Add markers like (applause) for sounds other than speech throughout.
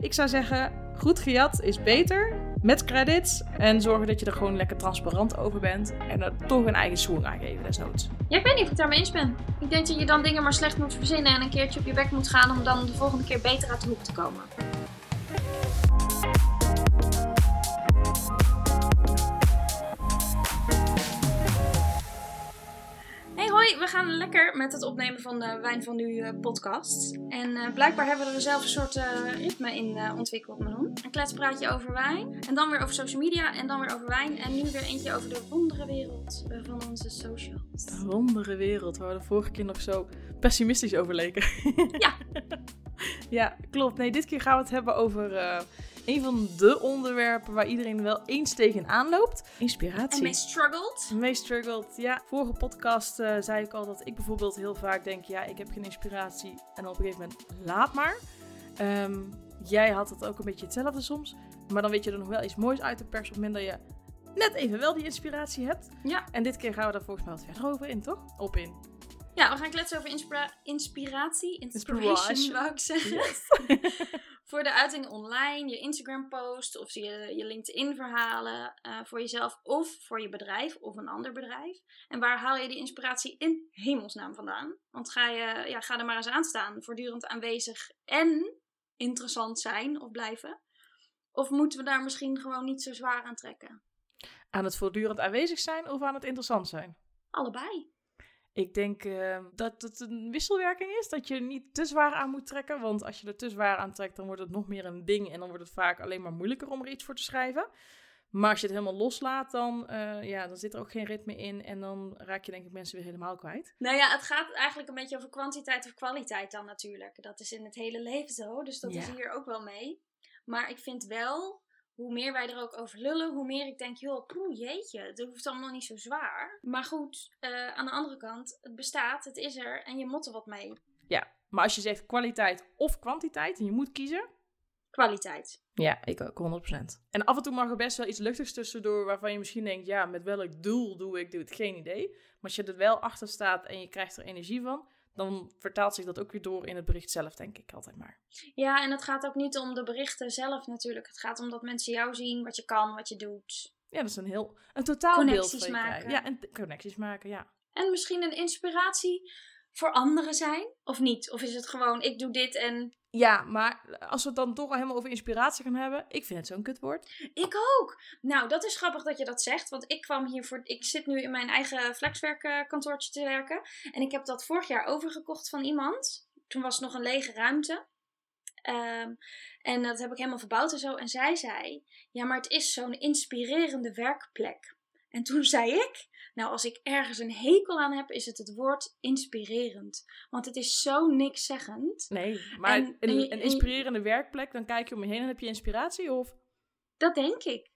Ik zou zeggen, goed gejat is beter. Met credits. En zorgen dat je er gewoon lekker transparant over bent. En er toch een eigen swoon aan geven, desnoods. Ja, ik weet niet of ik daarmee eens ben. Ik denk dat je dan dingen maar slecht moet verzinnen en een keertje op je bek moet gaan om dan de volgende keer beter uit de hoek te komen. Hoi, we gaan lekker met het opnemen van de Wijn van Nu eh, podcast. En eh, blijkbaar hebben we er zelf een soort eh, ritme in eh, ontwikkeld, Manon. Een kletspraatje over wijn, en dan weer over social media, en dan weer over wijn. En nu weer eentje over de wondere wereld van onze socials. De wondere wereld, waar we de vorige keer nog zo pessimistisch over leken. Ja. (laughs) ja, klopt. Nee, dit keer gaan we het hebben over een van de onderwerpen waar iedereen wel eens tegenaan loopt. Inspiratie. En mee struggled. Mee struggled, ja. Vorige podcast eh, zei ik al dat ik bijvoorbeeld heel vaak denk, ja, ik heb geen inspiratie. En op een gegeven moment, laat maar. Ehm, jij had het ook een beetje hetzelfde soms. Maar dan weet je er nog wel iets moois uit te persen op het moment dat je net even wel die inspiratie hebt. Ja. En dit keer gaan we daar volgens mij wat verder over in, toch? Op in. Ja, we gaan kletsen over inspira- inspiratie. Inspiration, Inspiration. wou ik zeggen. (laughs) voor de uitingen online, je Instagram post of je, je LinkedIn verhalen eh, voor jezelf of voor je bedrijf of een ander bedrijf. En waar haal je die inspiratie in hemelsnaam vandaan? Want ga, je, ja, ga er maar eens aan staan, voortdurend aanwezig en interessant zijn of blijven. Of moeten we daar misschien gewoon niet zo zwaar aan trekken? Aan het voortdurend aanwezig zijn of aan het interessant zijn? Allebei. Ik denk eh, dat het een wisselwerking is. Dat je er niet te zwaar aan moet trekken. Want als je er te zwaar aan trekt, dan wordt het nog meer een ding. En dan wordt het vaak alleen maar moeilijker om er iets voor te schrijven. Maar als je het helemaal loslaat, dan, eh, ja, dan zit er ook geen ritme in. En dan raak je denk ik mensen weer helemaal kwijt. Nou ja, het gaat eigenlijk een beetje over kwantiteit of kwaliteit dan natuurlijk. Dat is in het hele leven zo, dus dat Ja. is hier ook wel mee. Maar ik vind wel, hoe meer wij er ook over lullen, hoe meer ik denk, joh, poeh, jeetje, het hoeft allemaal niet zo zwaar. Maar goed, eh, aan de andere kant, het bestaat, het is er en je moet er wat mee. Maar als je zegt kwaliteit of kwantiteit en je moet kiezen. Kwaliteit. Ja, ik ook, 100%. En af en toe mag er best wel iets luchtigs tussendoor waarvan je misschien denkt, ja, met welk doel doe ik dit? Geen idee. Maar als je er wel achter staat en je krijgt er energie van, dan vertaalt zich dat ook weer door in het bericht zelf, denk ik altijd maar. Ja, en het gaat ook niet om de berichten zelf natuurlijk. Het gaat om dat mensen jou zien, wat je kan, wat je doet. Ja, dat is een heel, een totaalbeeld Connecties maken. Ja, en connecties maken, ja. En misschien een inspiratie voor anderen zijn, of niet? Of is het gewoon, ik doe dit en Ja, maar als we het dan toch al helemaal over inspiratie gaan hebben, ik vind het zo'n kutwoord. Ik ook. Nou, dat is grappig dat je dat zegt. Want ik kwam hier voor. Ik zit nu in mijn eigen flexwerkkantoortje te werken. En ik heb dat vorig jaar overgekocht van iemand. Toen was het nog een lege ruimte. Ehm, en dat heb ik helemaal verbouwd en zo. En zij zei: Ja, maar het is zo'n inspirerende werkplek. En toen zei ik: Nou, als ik ergens een hekel aan heb, is het het woord inspirerend. Want het is zo nikszeggend. Nee, maar En- een, en je- een inspirerende werkplek, dan kijk je om je heen en heb je inspiratie of... Dat denk ik.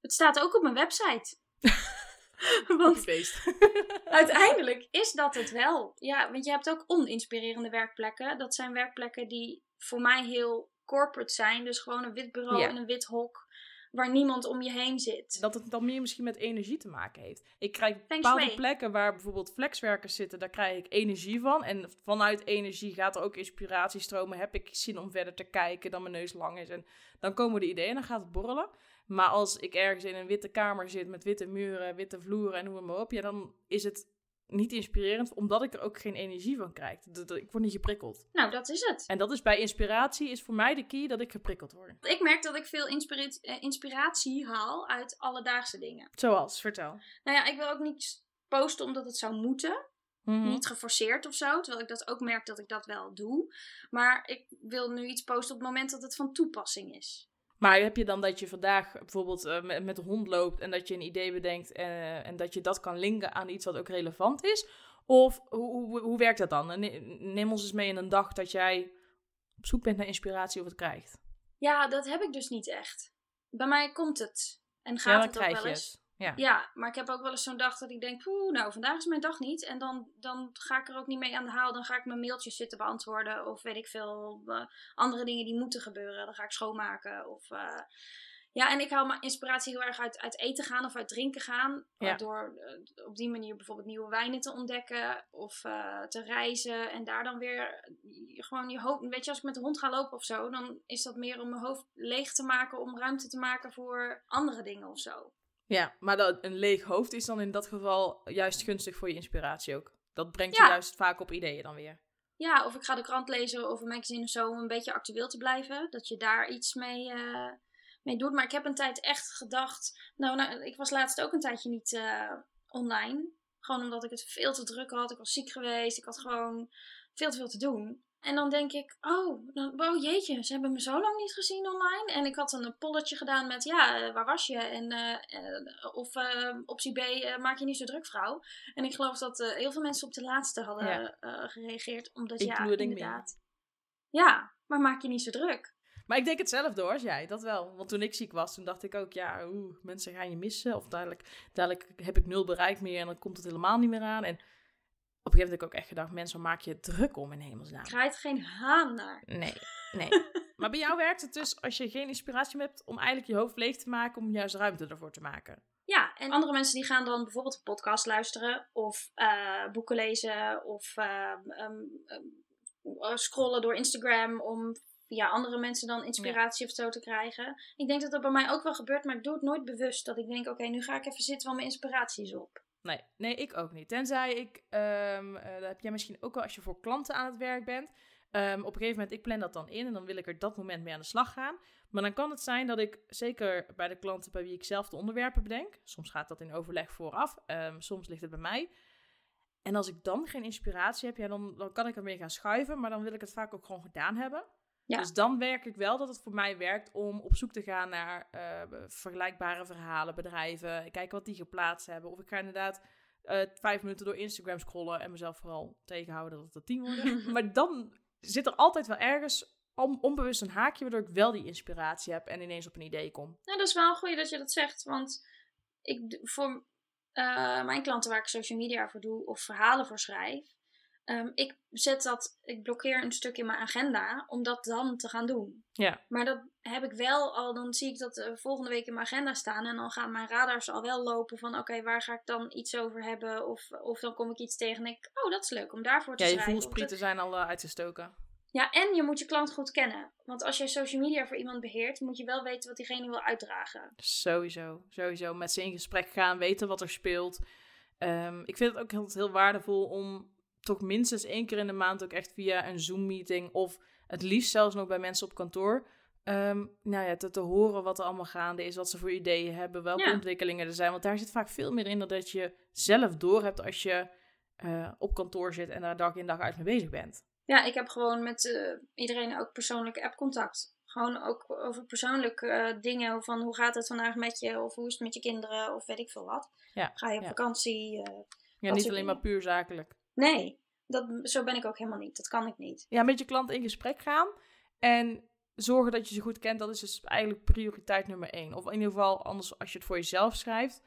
Het staat ook op mijn website. (laughs) Want feest. (laughs) uiteindelijk is dat het wel. Ja, want je hebt ook oninspirerende werkplekken. Dat zijn werkplekken die voor mij heel corporate zijn. Dus gewoon een wit bureau Ja. en een wit hok. Waar niemand om je heen zit. dat het dan meer misschien met energie te maken heeft. Ik krijg bepaalde plekken waar bijvoorbeeld flexwerkers zitten, daar krijg ik energie van. En vanuit energie gaat er ook inspiratie stromen. Heb ik zin om verder te kijken dan mijn neus lang is. En dan komen de ideeën en dan gaat het borrelen. Maar als ik ergens in een witte kamer zit met witte muren, witte vloeren en noem maar op, ja, dan is het niet inspirerend, omdat ik er ook geen energie van krijg. Ik word niet geprikkeld. Nou, dat is het. En dat is bij inspiratie, is voor mij de key dat ik geprikkeld word. Ik merk dat ik veel eh, inspiratie haal uit alledaagse dingen. Zoals, vertel. Nou ja, ik wil ook niet posten omdat het zou moeten. Mhm. Niet geforceerd of zo. Terwijl ik dat ook merk dat ik dat wel doe. Maar ik wil nu iets posten op het moment dat het van toepassing is. Maar heb je dan dat je vandaag bijvoorbeeld eh, met, met de hond loopt en dat je een idee bedenkt eh, en dat je dat kan linken aan iets wat ook relevant is? Of hoe, hoe, hoe werkt dat dan? Ne- Neem ons eens mee in een dag dat jij op zoek bent naar inspiratie of het krijgt. Ja, dat heb ik dus niet echt. Bij mij komt het. En gaat ja, het ook krijg wel je eens. Ja. Ja, maar ik heb ook wel eens zo'n dag dat ik denk, poeh, nou, vandaag is mijn dag niet. En dan, dan ga ik er ook niet mee aan de haal. Dan ga ik mijn mailtjes zitten beantwoorden. Of weet ik veel, eh, andere dingen die moeten gebeuren. Dan ga ik schoonmaken. Of eh, Ja, en ik haal mijn inspiratie heel erg uit, uit eten gaan of uit drinken gaan. Ja. Door eh, op die manier bijvoorbeeld nieuwe wijnen te ontdekken of eh, te reizen. En daar dan weer eh, gewoon je hoofd. Weet je, als ik met de hond ga lopen of zo, dan is dat meer om mijn hoofd leeg te maken. Om ruimte te maken voor andere dingen of zo. Ja, maar dat, een leeg hoofd is dan in dat geval juist gunstig voor je inspiratie ook. Dat brengt Ja. je juist vaak op ideeën dan weer. Ja, of ik ga de krant lezen of een magazine of zo om een beetje actueel te blijven. Dat je daar iets mee, eh, mee doet. Maar ik heb een tijd echt gedacht. Nou, nou ik was laatst ook een tijdje niet eh, online. Gewoon omdat ik het veel te druk had. Ik was ziek geweest. Ik had gewoon veel te veel te doen. En dan denk ik, oh, dan, oh jeetje, ze hebben me zo lang niet gezien online. En ik had een polletje gedaan met, ja, eh, waar was je? En, eh, eh, of eh, optie B, eh, maak je niet zo druk, vrouw. En ik geloof dat eh, heel veel mensen op de laatste hadden Ja. eh, gereageerd. Omdat, ja, me. inderdaad. Ja, maar maak je niet zo druk. Maar ik denk hetzelfde hoor als jij, dat wel. Want toen ik ziek was, toen dacht ik ook, ja, oeh, mensen gaan je missen. Of dadelijk, dadelijk heb ik nul bereik meer en dan komt het helemaal niet meer aan. En op een gegeven moment ook echt gedacht, mensen, maak je druk om in hemelsnaam? Draait geen haan naar. Nee, nee. (laughs) maar bij jou werkt het dus als je geen inspiratie meer hebt om eigenlijk je hoofd leeg te maken, om juist ruimte ervoor te maken. Ja, en andere mensen die gaan dan bijvoorbeeld een podcast luisteren. Of eh, boeken lezen. Of eh, ehm, ehm, scrollen door Instagram om via andere mensen dan inspiratie of zo te krijgen. Ik denk dat dat bij mij ook wel gebeurt, maar ik doe het nooit bewust. Dat ik denk, oké, nu ga ik even zitten, want mijn inspiratie is op. Nee, nee, ik ook niet. Tenzij ik, ehm, eh, dat heb jij misschien ook wel als je voor klanten aan het werk bent. Ehm, op een gegeven moment, ik plan dat dan in en dan wil ik er dat moment mee aan de slag gaan. Maar dan kan het zijn dat ik, zeker bij de klanten bij wie ik zelf de onderwerpen bedenk, soms gaat dat in overleg vooraf, ehm, soms ligt het bij mij. En als ik dan geen inspiratie heb, ja, dan, dan kan ik ermee gaan schuiven, maar dan wil ik het vaak ook gewoon gedaan hebben. Ja. Dus dan werk ik wel dat het voor mij werkt om op zoek te gaan naar eh, vergelijkbare verhalen, bedrijven, kijken wat die geplaatst hebben. Of ik ga inderdaad eh, vijf minuten door Instagram scrollen en mezelf vooral tegenhouden dat het er tien worden. (laughs) maar dan zit er altijd wel ergens on- onbewust een haakje waardoor ik wel die inspiratie heb en ineens op een idee kom. Nou, dat is wel goed dat je dat zegt. Want ik, voor eh, mijn klanten waar ik social media voor doe of verhalen voor schrijf. Ehm, ik zet dat, ik blokkeer een stuk in mijn agenda om dat dan te gaan doen. Ja. Maar dat heb ik wel al, dan zie ik dat eh, volgende week in mijn agenda staan. En dan gaan mijn radars al wel lopen van oké, waar ga ik dan iets over hebben? Of, of dan kom ik iets tegen en denk ik, oh dat is leuk om daarvoor te Ja, je schrijven. Of voelsprieten zijn al eh, uitgestoken. ja, en je moet je klant goed kennen. Want als jij social media voor iemand beheert, moet je wel weten wat diegene wil uitdragen. Sowieso, sowieso. Met ze in gesprek gaan, weten wat er speelt. Ehm, ik vind het ook heel, heel waardevol om toch minstens één keer in de maand ook echt via een Zoom-meeting of het liefst zelfs nog bij mensen op kantoor. ehm, nou ja, te, te horen wat er allemaal gaande is, wat ze voor ideeën hebben, welke Ja. ontwikkelingen er zijn. Want daar zit vaak veel meer in dan dat je zelf door hebt als je eh, op kantoor zit en daar dag in dag uit mee bezig bent. Ja, ik heb gewoon met eh, iedereen ook persoonlijk appcontact. Gewoon ook over persoonlijke eh, dingen. Van hoe gaat het vandaag met je? Of hoe is het met je kinderen? Of weet ik veel wat. Ja, Ga je op ja. vakantie? Ja, niet alleen maar puur zakelijk. Nee, dat, zo ben ik ook helemaal niet. Dat kan ik niet. ja, met je klant in gesprek gaan en zorgen dat je ze goed kent, dat is dus eigenlijk prioriteit nummer één. Of in ieder geval, anders als je het voor jezelf schrijft,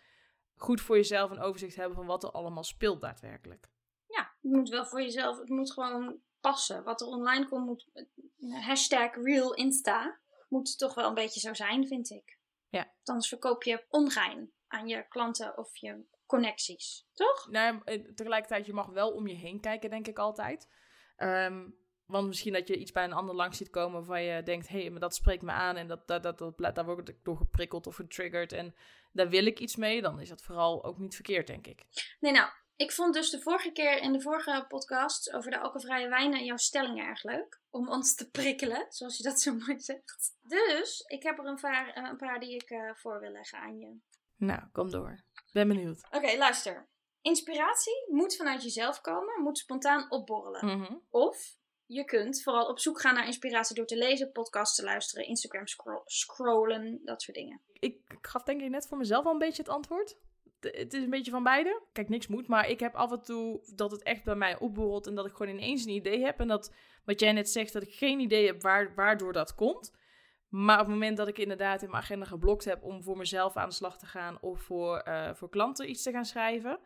goed voor jezelf een overzicht hebben van wat er allemaal speelt daadwerkelijk. Ja, het moet wel voor jezelf. Het moet gewoon passen. Wat er online komt, moet. eh, Hashtag real Insta. Moet toch wel een beetje zo zijn, vind ik. Ja. Anders verkoop je ongein aan je klanten of je connecties. Toch? Nou, eh, tegelijkertijd, je mag wel om je heen kijken, denk ik altijd. Ehm, want misschien dat je iets bij een ander langs ziet komen waarvan je denkt, hé, hey, maar dat spreekt me aan en dat, dat, dat, dat, daar word ik door geprikkeld of getriggerd en daar wil ik iets mee, dan is dat vooral ook niet verkeerd, denk ik. Nee, nou, ik vond dus de vorige keer in de vorige podcast over de alcoholvrije wijnen jouw stellingen erg leuk. Om ons te prikkelen, zoals je dat zo mooi zegt. Dus ik heb er een paar, een paar die ik eh, voor wil leggen aan je. Nou, kom door. Ben benieuwd. Oké, luister. Inspiratie moet vanuit jezelf komen, moet spontaan opborrelen. Mhm. Of je kunt vooral op zoek gaan naar inspiratie door te lezen, podcasts te luisteren, Instagram scro- scrollen, dat soort dingen. ik, ik gaf denk ik net voor mezelf al een beetje het antwoord. Het is een beetje van beide. Kijk, niks moet, maar ik heb af en toe dat het echt bij mij opborrelt en dat ik gewoon ineens een idee heb. En dat, wat jij net zegt, dat ik geen idee heb waar, waardoor dat komt. Maar op het moment dat ik inderdaad in mijn agenda geblokt heb om voor mezelf aan de slag te gaan of voor, eh, voor klanten iets te gaan schrijven,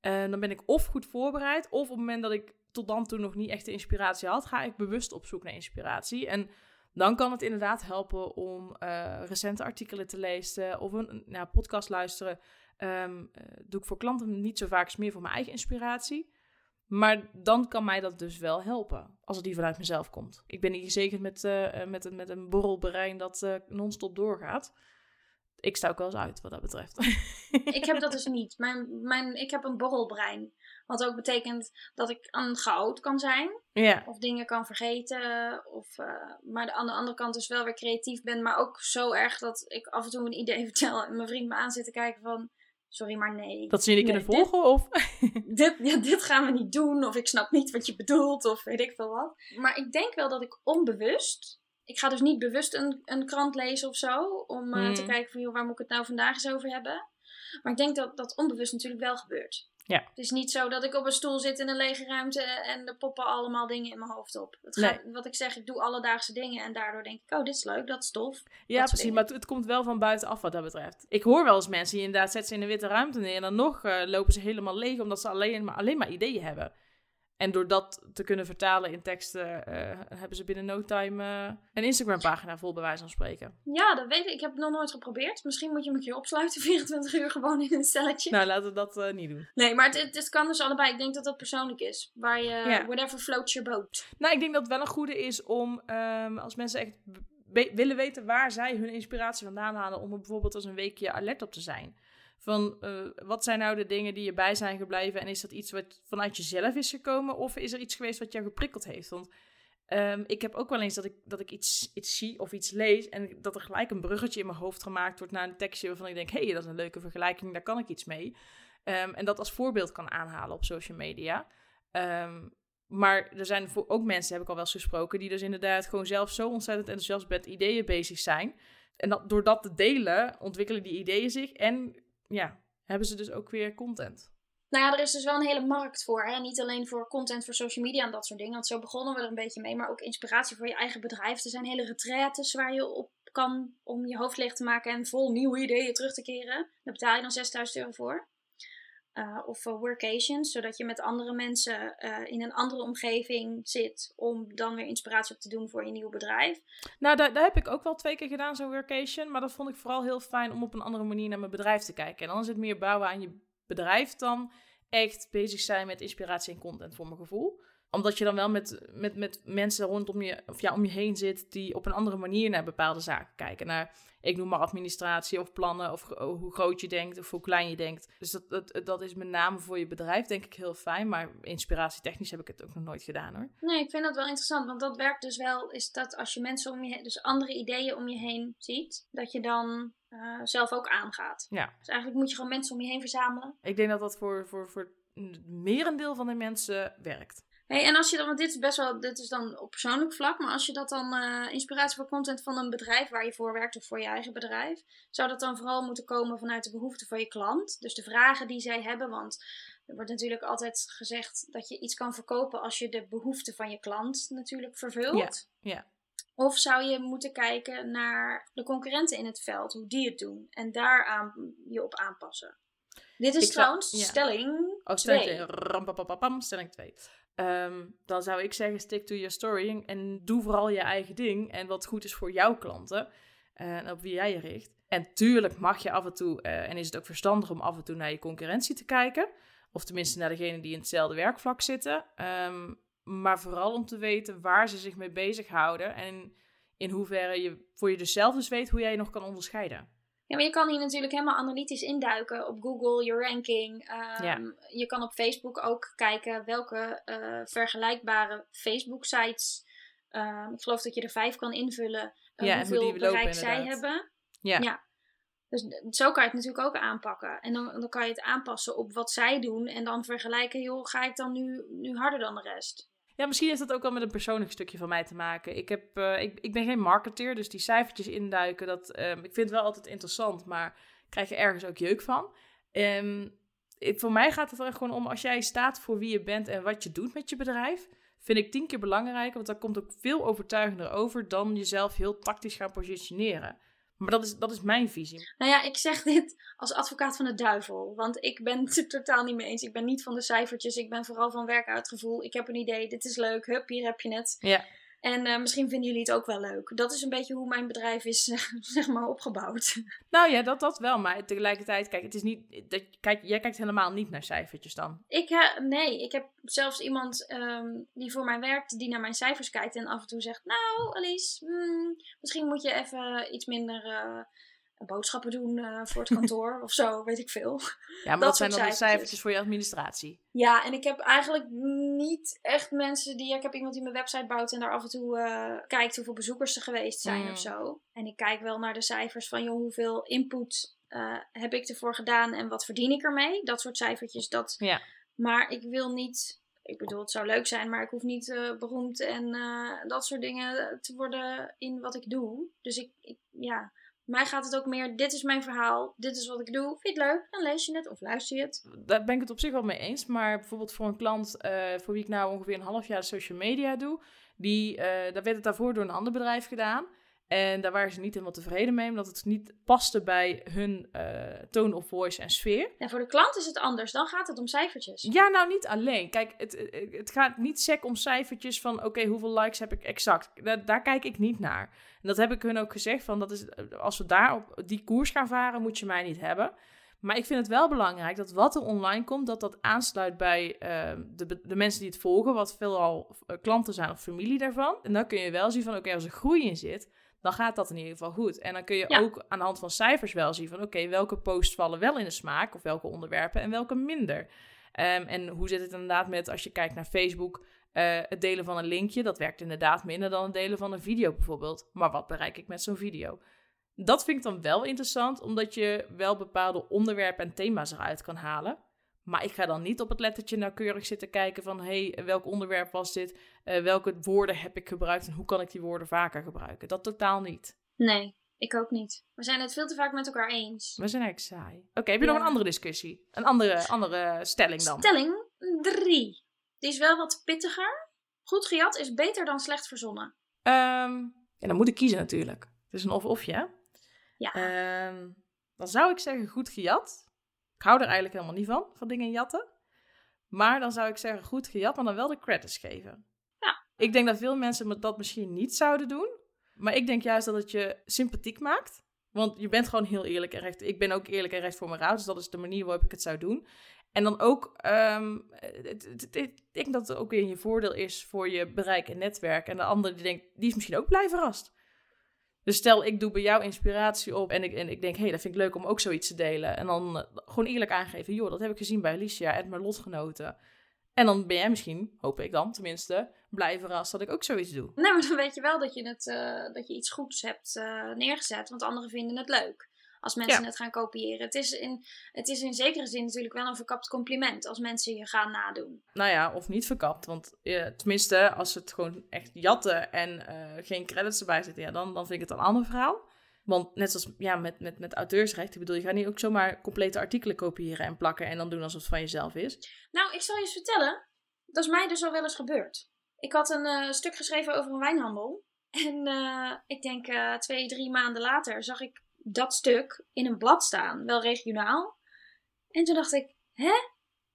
eh, dan ben ik of goed voorbereid, of op het moment dat ik tot dan toe nog niet echt de inspiratie had, ga ik bewust op zoek naar inspiratie. En dan kan het inderdaad helpen om eh, recente artikelen te lezen of een nou, podcast luisteren. Um, doe ik voor klanten niet zo vaak, is meer voor mijn eigen inspiratie. Maar dan kan mij dat dus wel helpen, als het die vanuit mezelf komt. Ik ben niet zeker met, uh, met, een, met een borrelbrein dat uh, non-stop doorgaat. Ik sta ook wel eens uit wat dat betreft. (laughs) Ik heb dat dus niet. Mijn, mijn, ik heb een borrelbrein. Wat ook betekent dat ik aan goud kan zijn. Ja. Of dingen kan vergeten. Of, uh, maar aan de andere kant dus wel weer creatief ben. Maar ook zo erg dat ik af en toe een idee (laughs) vertel. En mijn vriend me aan zit te kijken van... Sorry, maar nee. Dat ze je niet kunnen volgen? of? (laughs) dit, ja, dit gaan we niet doen. Of ik snap niet wat je bedoelt. Of weet ik veel wat. Maar ik denk wel dat ik onbewust ik ga dus niet bewust een, een krant lezen of zo. Om uh, te hmm. kijken van, joh, waar moet ik het nou vandaag eens over hebben. Maar ik denk dat dat onbewust natuurlijk wel gebeurt. Ja. Het is niet zo dat ik op een stoel zit in een lege ruimte en er poppen allemaal dingen in mijn hoofd op. Het gaat, Wat ik zeg, ik doe alledaagse dingen en daardoor denk ik, oh, dit is leuk, dat is tof. Ja, precies, maar het, komt wel van buitenaf wat dat betreft. Ik hoor wel eens mensen die inderdaad zetten ze in een witte ruimte neer en dan nog uh, lopen ze helemaal leeg omdat ze alleen maar, alleen maar ideeën hebben. En door dat te kunnen vertalen in teksten, uh, hebben ze binnen no time uh, een Instagram-pagina vol, bij wijze van spreken. Ja, dat weet ik. Ik heb het nog nooit geprobeerd. Misschien moet je me een keer opsluiten, (laughs) 24 uur gewoon in een celletje. Nou, laten we dat uh, niet doen. Nee, maar het, het, kan dus allebei. Ik denk dat dat persoonlijk is. Waar je, yeah. whatever floats your boat. Nou, ik denk dat het wel een goede is om, um, als mensen echt willen weten waar zij hun inspiratie vandaan halen, om er bijvoorbeeld als een weekje alert op te zijn. Van uh, wat zijn nou de dingen die je bij zijn gebleven? En is dat iets wat vanuit jezelf is gekomen? Of is er iets geweest wat jou geprikkeld heeft? Want um, ik heb ook wel eens dat ik, dat ik iets, iets zie of iets lees. En dat er gelijk een bruggetje in mijn hoofd gemaakt wordt naar een tekstje waarvan ik denk: hé, hey, dat is een leuke vergelijking, daar kan ik iets mee. Um, en dat als voorbeeld kan aanhalen op social media. Um, maar er zijn ook mensen, heb ik al wel eens gesproken, die dus inderdaad gewoon zelf zo ontzettend enthousiast met ideeën bezig zijn. En dat, door dat te delen, ontwikkelen die ideeën zich en ja, hebben ze dus ook weer content. Nou ja, er is dus wel een hele markt voor. Hè? Niet alleen voor content voor social media en dat soort dingen. Want zo begonnen we er een beetje mee. Maar ook inspiratie voor je eigen bedrijf. Er zijn hele retraites waar je op kan om je hoofd leeg te maken en vol nieuwe ideeën terug te keren. Daar betaal je dan 6000 euro voor. Uh, of workations, zodat je met andere mensen uh, in een andere omgeving zit om dan weer inspiratie op te doen voor je nieuwe bedrijf. Nou, daar, daar heb ik ook wel twee keer gedaan, zo'n workation. Maar dat vond ik vooral heel fijn om op een andere manier naar mijn bedrijf te kijken. En dan is het meer bouwen aan je bedrijf dan echt bezig zijn met inspiratie en content voor mijn gevoel omdat je dan wel met, met, met mensen rondom je, of ja, om je heen zit die op een andere manier naar bepaalde zaken kijken. Naar, ik noem maar administratie of plannen, of hoe groot je denkt of hoe klein je denkt. Dus dat, dat, dat is met name voor je bedrijf denk ik heel fijn. Maar inspiratietechnisch heb ik het ook nog nooit gedaan hoor. Nee, ik vind dat wel interessant. Want dat werkt dus wel, is dat als je mensen om je heen, dus andere ideeën om je heen ziet, dat je dan uh, zelf ook aangaat. Ja. Dus eigenlijk moet je gewoon mensen om je heen verzamelen. Ik denk dat dat voor, voor, voor het merendeel van de mensen werkt. Hey, en als je dan, want dit is best wel, dit is dan op persoonlijk vlak, maar als je dat dan uh, inspiratie voor content van een bedrijf waar je voor werkt of voor je eigen bedrijf, zou dat dan vooral moeten komen vanuit de behoeften van je klant? Dus de vragen die zij hebben, want er wordt natuurlijk altijd gezegd dat je iets kan verkopen als je de behoeften van je klant natuurlijk vervult. Ja, ja. Of zou je moeten kijken naar de concurrenten in het veld, hoe die het doen, en daar aan, je op aanpassen? Dit is trouwens stelling Oh, stelling 2. Stelling 2. Um, dan zou ik zeggen, stick to your story en doe vooral je eigen ding en wat goed is voor jouw klanten eh, en op wie jij je richt. En tuurlijk mag je af en toe, uh, en is het ook verstandig om af en toe naar je concurrentie te kijken, of tenminste naar degenen die in hetzelfde werkvlak zitten, um, maar vooral om te weten waar ze zich mee bezighouden en in hoeverre je voor je dus zelf dus weet hoe jij je nog kan onderscheiden. Ja, maar je kan hier natuurlijk helemaal analytisch induiken op Google, je ranking. ja. Je kan op Facebook ook kijken welke uh, vergelijkbare Facebook-sites. Um, ik geloof dat je er vijf kan invullen uh, ja, hoeveel hoe bereik lopen, zij hebben. Ja. ja. Dus zo kan je het natuurlijk ook aanpakken. En dan, dan kan je het aanpassen op wat zij doen. En dan vergelijken, joh, ga ik dan nu, nu harder dan de rest? Ja, misschien heeft dat ook wel met een persoonlijk stukje van mij te maken. Ik, heb, uh, ik, ik ben geen marketeer, dus die cijfertjes induiken, dat, um, ik vind het wel altijd interessant, maar krijg je ergens ook jeuk van. Um, ik, voor mij gaat het er gewoon om, als jij staat voor wie je bent en wat je doet met je bedrijf, vind ik tien keer belangrijker, want dat komt ook veel overtuigender over dan jezelf heel tactisch gaan positioneren. Maar dat is, dat is mijn visie. Nou ja, ik zeg dit als advocaat van de duivel. Want ik ben het totaal niet mee eens. Ik ben niet van de cijfertjes. Ik ben vooral van werk uit gevoel. Ik heb een idee, dit is leuk. Hup, hier heb je het. Ja. En eh, misschien vinden jullie het ook wel leuk. Dat is een beetje hoe mijn bedrijf is, (laughs) zeg maar, opgebouwd. Nou ja, dat, dat wel. Maar tegelijkertijd, kijk, het is niet. Dat, kijk, jij kijkt helemaal niet naar cijfertjes dan. Ik, uh, nee, ik heb zelfs iemand um, die voor mij werkt, die naar mijn cijfers kijkt en af en toe zegt: Nou, Alice, hmm, misschien moet je even iets minder. Boodschappen doen uh, voor het (laughs) kantoor of zo, weet ik veel. Ja, maar dat, zijn dan de cijfertjes voor je administratie. Ja, en ik heb eigenlijk niet echt mensen die... Ik heb iemand die mijn website bouwt en daar af en toe uh, kijkt hoeveel bezoekers er geweest zijn mm. of zo. En ik kijk wel naar de cijfers van, joh, hoeveel input uh, heb ik ervoor gedaan en wat verdien ik ermee? Dat soort cijfertjes, dat... Ja. Maar ik wil niet... Ik bedoel, het zou leuk zijn, maar ik hoef niet beroemd en dat soort dingen te worden in wat ik doe. Dus ik, ik ja mij gaat het ook meer, dit is mijn verhaal, dit is wat ik doe. Vind je het leuk? Dan lees je het of luister je het. Daar ben ik het op zich wel mee eens. Maar bijvoorbeeld voor een klant uh, voor wie ik nou ongeveer een half jaar social media doe, die, uh, daar werd het daarvoor door een ander bedrijf gedaan. En daar waren ze niet helemaal tevreden mee, omdat het niet paste bij hun uh, tone of voice en sfeer. En voor de klant is het anders, dan gaat het om cijfertjes. Ja, nou niet alleen. Kijk, het, het gaat niet sec om cijfertjes van, oké, hoeveel likes heb ik exact? Daar, daar, kijk ik niet naar. En dat heb ik hun ook gezegd, van dat is, als we daar op die koers gaan varen, moet je mij niet hebben. Maar ik vind het wel belangrijk dat wat er online komt, dat dat aansluit bij uh, de, de mensen die het volgen, wat veelal uh, klanten zijn of familie daarvan. En dan kun je wel zien van, oké, als er groei in zit, dan gaat dat in ieder geval goed. En dan kun je ook aan de hand van cijfers wel zien van oké, welke posts vallen wel in de smaak of welke onderwerpen en welke minder. Um, en hoe zit het inderdaad met als je kijkt naar Facebook, uh, het delen van een linkje, dat werkt inderdaad minder dan het delen van een video bijvoorbeeld. Maar wat bereik ik met zo'n video? Dat vind ik dan wel interessant, omdat je wel bepaalde onderwerpen en thema's eruit kan halen. Maar ik ga dan niet op het lettertje nauwkeurig zitten kijken van... hé, hey, welk onderwerp was dit? Uh, welke woorden heb ik gebruikt en hoe kan ik die woorden vaker gebruiken? Dat totaal niet. Nee, ik ook niet. We zijn het veel te vaak met elkaar eens. We zijn eigenlijk saai. Oké, okay, heb je ja. nog een andere discussie? Een andere, andere stelling dan? Stelling 3. Die is wel wat pittiger. Goed gejat is beter dan slecht verzonnen. Um, ja, dan moet ik kiezen natuurlijk. Het is een of-ofje, Ja. Um, dan zou ik zeggen goed gejat. Ik hou er eigenlijk helemaal niet van, van dingen jatten. Maar dan zou ik zeggen goed gejat, maar dan wel de credits geven. Ja. Ik denk dat veel mensen dat misschien niet zouden doen. Maar ik denk juist dat het je sympathiek maakt. Want je bent gewoon heel eerlijk en recht. Ik ben ook eerlijk en recht voor mijn rouw. Dus dat is de manier waarop ik het zou doen. En dan ook, um, het, het, het, ik denk dat het ook weer in je voordeel is voor je bereik en netwerk. En de andere die denkt, die is misschien ook blij verrast. Dus stel, ik doe bij jou inspiratie op en ik, en ik denk, hé, hey, dat vind ik leuk om ook zoiets te delen. En dan uh, gewoon eerlijk aangeven, joh, dat heb ik gezien bij Alicia en mijn lotgenoten. En dan ben jij misschien, hoop ik dan tenminste, blij verrast dat ik ook zoiets doe. Nee, maar dan weet je wel dat je, het, uh, dat je iets goeds hebt uh, neergezet, want anderen vinden het leuk. Als mensen ja. het gaan kopiëren. Het is, in, het is in zekere zin natuurlijk wel een verkapt compliment als mensen je gaan nadoen. Nou ja, of niet verkapt. Want tenminste, als het gewoon echt jatten en uh, geen credits erbij zitten, ja, dan, dan vind ik het een ander verhaal. Want net zoals ja, met, met, met auteursrecht, ik bedoel, je gaat niet ook zomaar complete artikelen kopiëren en plakken en dan doen alsof het van jezelf is. Nou, ik zal je eens vertellen, dat is mij dus al wel eens gebeurd. Ik had een uh, stuk geschreven over een wijnhandel. En uh, ik denk uh, twee, drie maanden later zag ik dat stuk in een blad staan, wel regionaal. En toen dacht ik, hè?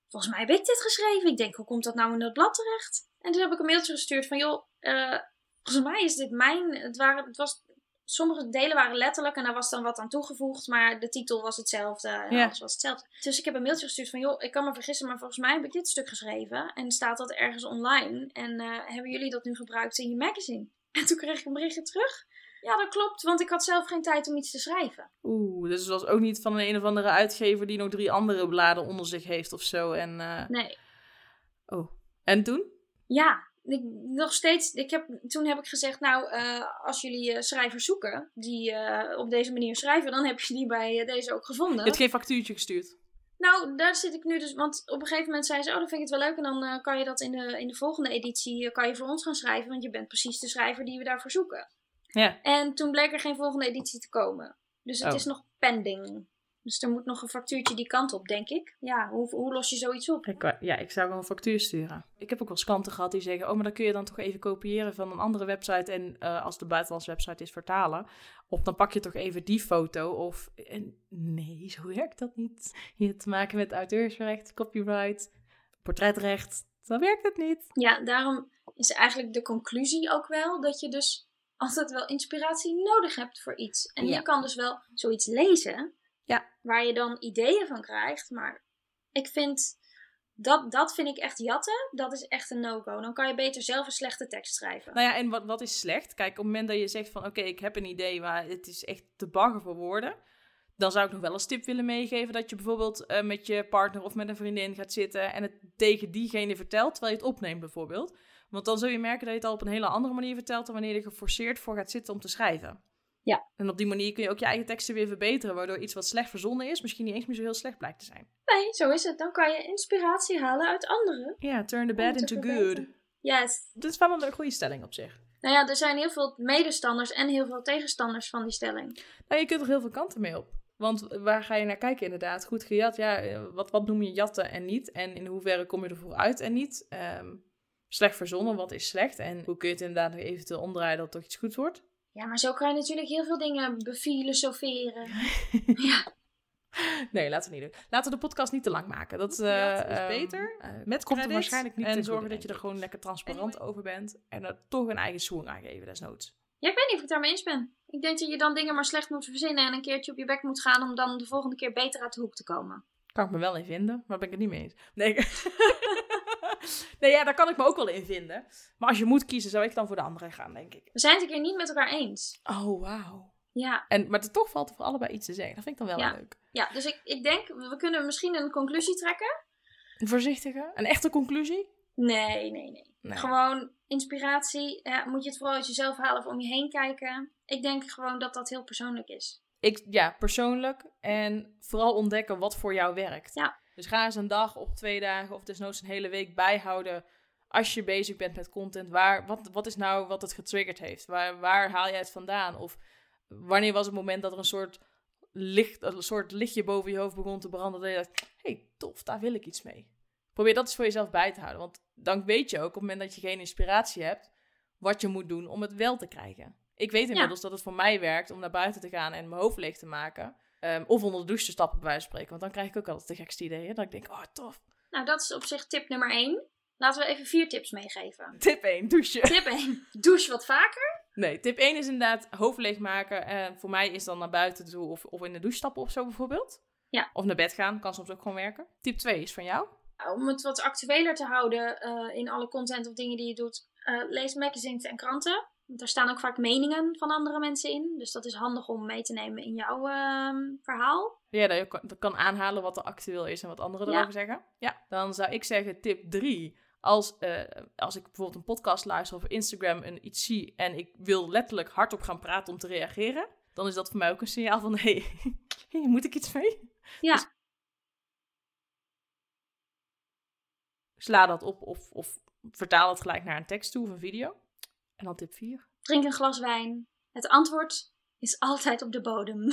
Volgens mij heb ik dit geschreven. Ik denk, hoe komt dat nou in dat blad terecht? En toen heb ik een mailtje gestuurd van, joh, uh, volgens mij is dit mijn... Het, waren, het was, sommige delen waren letterlijk en daar was dan wat aan toegevoegd, maar de titel was hetzelfde en ja. alles was hetzelfde. Dus ik heb een mailtje gestuurd van, joh, ik kan me vergissen, maar volgens mij heb ik dit stuk geschreven. En staat dat ergens online. En uh, hebben jullie dat nu gebruikt in je magazine? En toen kreeg ik een berichtje terug. Ja, dat klopt, want ik had zelf geen tijd om iets te schrijven. Oeh, dus het was ook niet van een, een of andere uitgever die nog drie andere bladen onder zich heeft of zo. En, uh... Nee. Oh, en toen? Ja, ik, nog steeds. Ik heb, toen heb ik gezegd, nou, uh, als jullie uh, schrijvers zoeken die op deze manier schrijven, dan heb je die bij deze ook gevonden. Je hebt geen factuurtje gestuurd? Nou, daar zit ik nu dus. Want op een gegeven moment zei ze: Oh, dan vind ik het wel leuk. En dan uh, kan je dat in de, in de volgende editie uh, kan je voor ons gaan schrijven. Want je bent precies de schrijver die we daarvoor zoeken. Ja. En toen bleek er geen volgende editie te komen. Dus het Oh. is nog pending. Dus er moet nog een factuurtje die kant op, denk ik. Ja, hoe, hoe los je zoiets op? Ik, ja, ik zou wel een factuur sturen. Ik heb ook wel eens klanten gehad die zeggen... oh, maar dan kun je dan toch even kopiëren van een andere website... en eh, als de buitenlandse website is vertalen... of dan pak je toch even die foto of... En nee, zo werkt dat niet. Je hebt te maken met auteursrecht, copyright, portretrecht... Zo werkt het niet. Ja, daarom is eigenlijk de conclusie ook wel dat je dus altijd wel inspiratie nodig hebt voor iets. En Ja. je kan dus wel zoiets lezen, Ja. waar je dan ideeën van krijgt. Maar ik vind, dat, dat vind ik echt jatten, dat is echt een no-go. Dan kan je beter zelf een slechte tekst schrijven. Nou ja, en wat, wat is slecht? Kijk, op het moment dat je zegt van... Oké, ik heb een idee, maar het is echt te baggen voor woorden. Dan zou ik nog wel als tip willen meegeven... dat je bijvoorbeeld eh, met je partner of met een vriendin gaat zitten... en het tegen diegene vertelt, terwijl je het opneemt bijvoorbeeld. Want dan zul je merken dat je het al op een hele andere manier vertelt... dan wanneer je er geforceerd voor gaat zitten om te schrijven. Ja. En op die manier kun je ook je eigen teksten weer verbeteren... waardoor iets wat slecht verzonnen is... misschien niet eens meer zo heel slecht blijkt te zijn. Nee, zo is het. Dan kan je inspiratie halen uit anderen. Ja, turn the bad into good. Yes. Dit is wel een goede stelling op zich. Nou ja, er zijn heel veel medestanders en heel veel tegenstanders van die stelling. Nou, je kunt er heel veel kanten mee op. Want waar ga je naar kijken inderdaad? Goed gejat, ja, eh, wat, wat noem je jatten en niet? En in hoeverre kom je ervoor uit en niet? Ehm, slecht verzonnen, wat is slecht? En hoe kun je het inderdaad nog eventueel omdraaien dat het toch iets goed wordt? Ja, maar zo kan je natuurlijk heel veel dingen befilosoferen. (laughs) ja. Nee, laten we niet doen. Laten we de podcast niet te lang maken. Dat, eh, Ja, is ehm, beter. eh, Met komt er waarschijnlijk niet en en zo zorgen dat je er gewoon lekker transparant over bent. En er toch een eigen swing aan geven, desnoods. ja, ik weet niet of ik het daarmee eens ben. Ik denk dat je dan dingen maar slecht moet verzinnen en een keertje op je bek moet gaan om dan de volgende keer beter uit de hoek te komen. Kan ik me wel in vinden, maar ben ik het niet mee eens. Nee, (laughs) nee ja, daar kan ik me ook wel in vinden. Maar als je moet kiezen, zou ik dan voor de andere gaan, denk ik. We zijn het een keer niet met elkaar eens. Oh, wauw. Ja, En, maar er toch valt er voor allebei iets te zeggen. Dat vind ik dan wel Ja. leuk. ja dus ik, ik denk, we kunnen misschien een conclusie trekken. Een voorzichtige, een echte conclusie? Nee, nee, nee. Nee. Gewoon inspiratie. Ja, moet je het vooral uit jezelf halen of om je heen kijken. Ik denk gewoon dat dat heel persoonlijk is. Ik, ja, persoonlijk. En vooral ontdekken wat voor jou werkt. Ja. Dus ga eens een dag of twee dagen of desnoods een hele week bijhouden. Als je bezig bent met content. Waar, wat, wat is nou wat het getriggerd heeft? Waar, waar haal jij het vandaan? Of wanneer was het moment dat er een soort, licht, een soort lichtje boven je hoofd begon te branden? Dat je dacht, hé, hey, tof, daar wil ik iets mee. Probeer dat eens voor jezelf bij te houden. Want dan weet je ook op het moment dat je geen inspiratie hebt, wat je moet doen om het wel te krijgen. Ik weet inmiddels dat het voor mij werkt om naar buiten te gaan en mijn hoofd leeg te maken. Ehm, of onder de douche te stappen, bij wijze van spreken. Want dan krijg ik ook altijd de gekste ideeën. Dat ik denk, oh, tof. Nou, dat is op zich tip nummer 1. Laten we even vier tips meegeven. Tip 1, douchen. Tip 1. (laughs) Douche wat vaker. Nee, tip 1 is inderdaad hoofd leeg maken. En voor mij is dan naar buiten toe of, of in de douche stappen of zo bijvoorbeeld. Ja. Of naar bed gaan, kan soms ook gewoon werken. Tip 2 is van jou. Om het wat actueler te houden eh, in alle content of dingen die je doet, eh, lees magazines en kranten. Daar staan ook vaak meningen van andere mensen in. Dus dat is handig om mee te nemen in jouw ehm, verhaal. Ja, dat je kan, dat kan aanhalen wat er actueel is en wat anderen Ja. erover zeggen. Ja, dan zou ik zeggen tip 3. Als, eh, als ik bijvoorbeeld een podcast luister of Instagram en iets zie en ik wil letterlijk hardop gaan praten om te reageren, dan is dat voor mij ook een signaal van, (laughs) hé, hey, moet ik iets mee? Ja. Dus- Sla dat op of, of vertaal het gelijk naar een tekst toe of een video. En dan tip 4. Drink een glas wijn. Het antwoord is altijd op de bodem.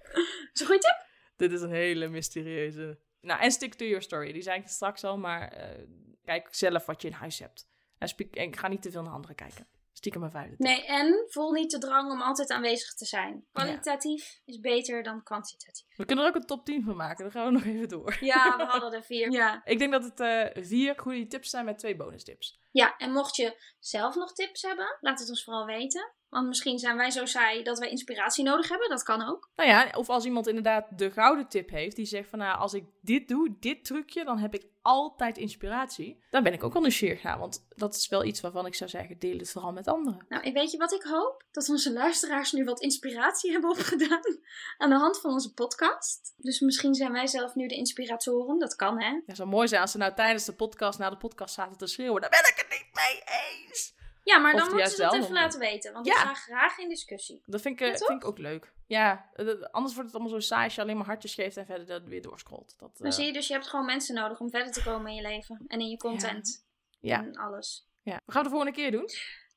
(laughs) is een goede tip? Dit is een hele mysterieuze. Nou, en stick to your story. Die zei ik straks al, maar eh, kijk zelf wat je in huis hebt. En, spiek- en ga niet te veel naar anderen kijken. Stiekem een vijfde tip. Nee, en voel niet de drang om altijd aanwezig te zijn. Kwalitatief is beter dan kwantitatief. We kunnen er ook een top 10 van maken. Dan gaan we nog even door. Ja, we (laughs) hadden er vier. Ja. Ik denk dat het eh, vier goede tips zijn met twee bonus tips. ja, en mocht je zelf nog tips hebben, laat het ons vooral weten. Want misschien zijn wij zo saai dat wij inspiratie nodig hebben. Dat kan ook. Nou ja, of als iemand inderdaad de gouden tip heeft, die zegt van nou, als ik dit doe, dit trucje, dan heb ik altijd inspiratie. Dan ben ik ook wel nieuwsgierig naar, want dat is wel iets waarvan ik zou zeggen, deel het vooral met anderen. Nou, en weet je wat ik hoop? Dat onze luisteraars nu wat inspiratie (laughs) hebben opgedaan aan de hand van onze podcast. Dus misschien zijn wij zelf nu de inspiratoren. Dat kan, hè? Ja, zou mooi zijn als ze nou tijdens de podcast, na de podcast zaten te schreeuwen, daar ben ik het niet mee eens. Ja, maar Of dan moeten ze het wel, even laten weten. Want Ja. ik ga graag in discussie. Dat vind ik, eh, Ja, vind ik ook leuk. Ja, eh, anders wordt het allemaal zo saai als je alleen maar hartjes geeft en verder dat weer doorscrollt. Dat, Dan eh, zie je dus, je hebt gewoon mensen nodig om verder te komen in je leven. En in je content. ja, En alles. ja. We gaan het de volgende keer doen.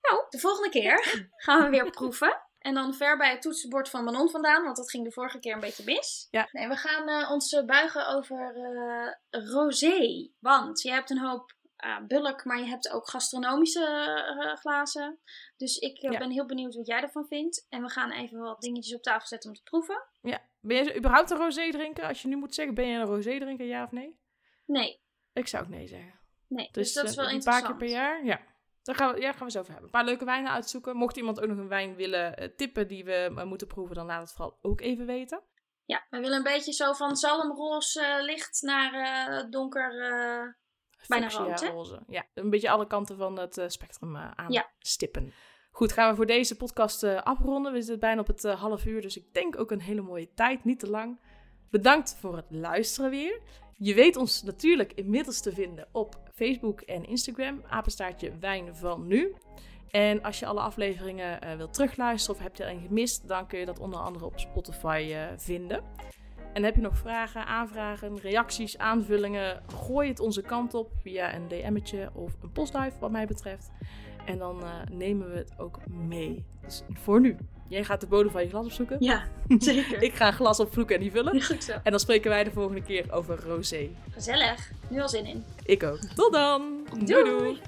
Nou, de volgende keer (laughs) gaan we weer proeven. En dan ver bij het toetsenbord van Manon vandaan, want dat ging de vorige keer een beetje mis. Ja. Nee, we gaan eh, ons buigen over eh rosé. Want je hebt een hoop eh, bulk, maar je hebt ook gastronomische eh, glazen. Dus ik eh, Ja. ben heel benieuwd wat jij ervan vindt. En we gaan even wat dingetjes op tafel zetten om te proeven. Ja. Ben je überhaupt een rosé drinken? Als je nu moet zeggen, ben je een rosé drinker, ja of nee? Nee, Ik zou ook nee zeggen. Nee, dus, dat is wel een interessant. paar keer per jaar, ja. Daar gaan we, ja, gaan we zo over hebben. Een paar leuke wijnen uitzoeken. Mocht iemand ook nog een wijn willen tippen die we moeten proeven, dan laat het vooral ook even weten. Ja, we willen een beetje zo van zalmroze licht naar donker. Bijna rood, hè? roze. Ja, een beetje alle kanten van het eh, spectrum eh, Ja. aanstippen. Goed, gaan we voor deze podcast eh, afronden. We zitten bijna op het half uur, dus ik denk ook een hele mooie tijd, niet te lang. Bedankt voor het luisteren weer. Je weet ons natuurlijk inmiddels te vinden op Facebook en Instagram, apenstaartje wijn van nu. En als je alle afleveringen eh, wilt terugluisteren of heb je er een gemist, dan kun je dat onder andere op Spotify vinden. En heb je nog vragen, aanvragen, reacties, aanvullingen, gooi het onze kant op via een DM'tje of een postduif wat mij betreft. En dan eh, nemen we het ook mee. Dus voor nu. Jij gaat de bodem van je glas opzoeken. Ja, (laughs) zeker. Ik ga een glas opvloeken en die vullen. Goed zo. En dan spreken wij de volgende keer over rosé. Gezellig. Nu al zin in. Ik ook. Tot dan. Doei. doei.